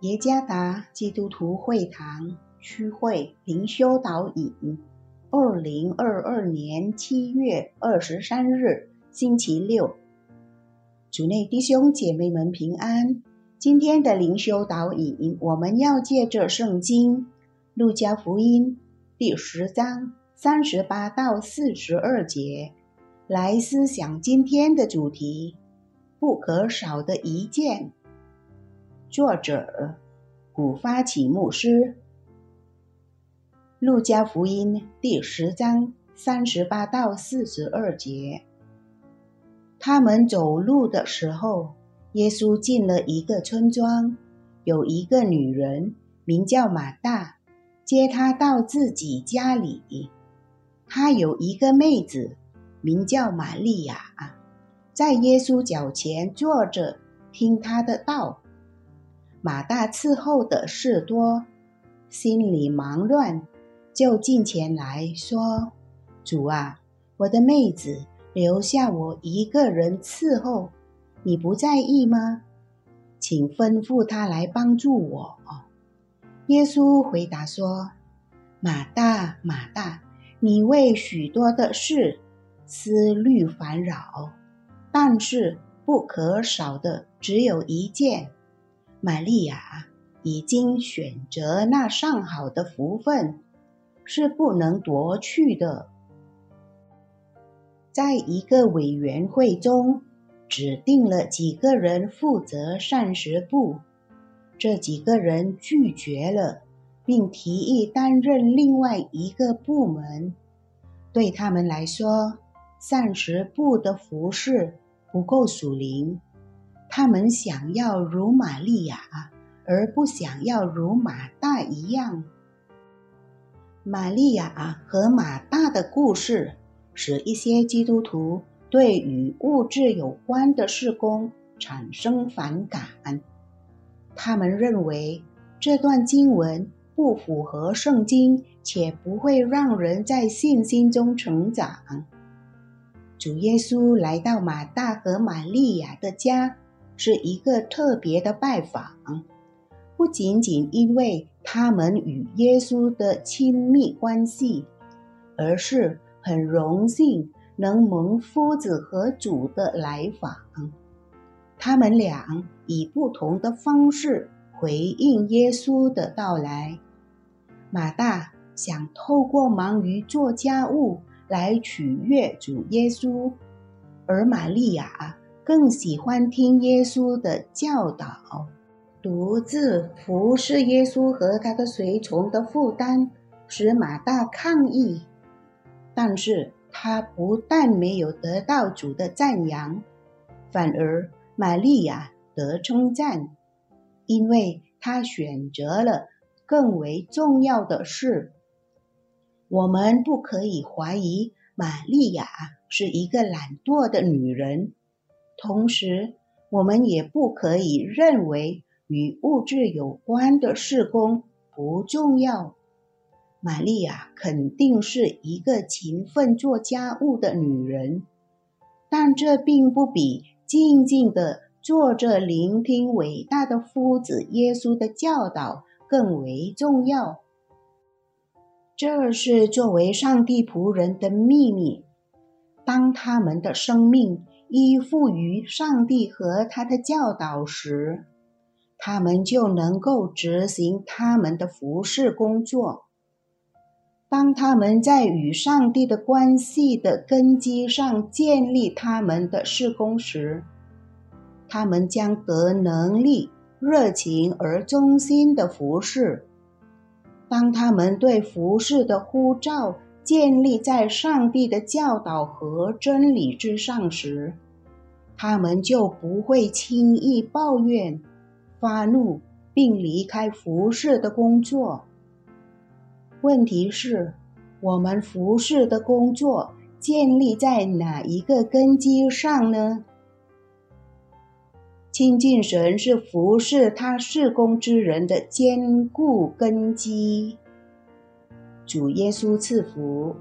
耶加达基督徒会堂区会灵修导引，二零二二年七月二十三日，星期六，主内弟兄姐妹们平安。今天的灵修导引，我们要借着圣经《路加福音》第十章三十八到四十二节来思想今天的主题：不可少的一件。作者古发起牧师，《路加福音》第十章三十八到四十二节。他们走路的时候，耶稣进了一个村庄，有一个女人名叫马大，接他到自己家里。他有一个妹子名叫玛利亚，在耶稣脚前坐着听他的道。马大伺候的事多，心里忙乱，就近前来说：“主啊，我的妹子留下我一个人伺候，你不在意吗？请吩咐她来帮助我。”耶稣回答说：“马大，马大，你为许多的事思虑烦扰，但是不可少的只有一件。”玛利亚已经选择那上好的福分，是不能夺去的。在一个委员会中，指定了几个人负责膳食部，这几个人拒绝了，并提议担任另外一个部门。对他们来说，膳食部的服饰不够属灵。他们想要如玛利亚，而不想要如马大一样。玛利亚和马大的故事，使一些基督徒对与物质有关的事工产生反感。他们认为这段经文不符合圣经，且不会让人在信心中成长。主耶稣来到马大和玛利亚的家。是一个特别的拜访，不仅仅因为他们与耶稣的亲密关系，而是很荣幸能蒙夫子和主的来访。他们俩以不同的方式回应耶稣的到来。马大想透过忙于做家务来取悦主耶稣，而玛利亚。更喜欢听耶稣的教导，独自服侍耶稣和他的随从的负担使马大抗议，但是他不但没有得到主的赞扬，反而玛利亚得称赞，因为他选择了更为重要的事。我们不可以怀疑玛利亚是一个懒惰的女人。同时，我们也不可以认为与物质有关的事工不重要。玛利亚肯定是一个勤奋做家务的女人，但这并不比静静的坐着聆听伟大的夫子耶稣的教导更为重要。这是作为上帝仆人的秘密。当他们的生命。依附于上帝和他的教导时，他们就能够执行他们的服侍工作。当他们在与上帝的关系的根基上建立他们的事工时，他们将得能力、热情而忠心的服侍。当他们对服侍的呼召，建立在上帝的教导和真理之上时，他们就不会轻易抱怨、发怒，并离开服侍的工作。问题是，我们服侍的工作建立在哪一个根基上呢？亲近神是服侍他事工之人的坚固根基。主耶稣赐福。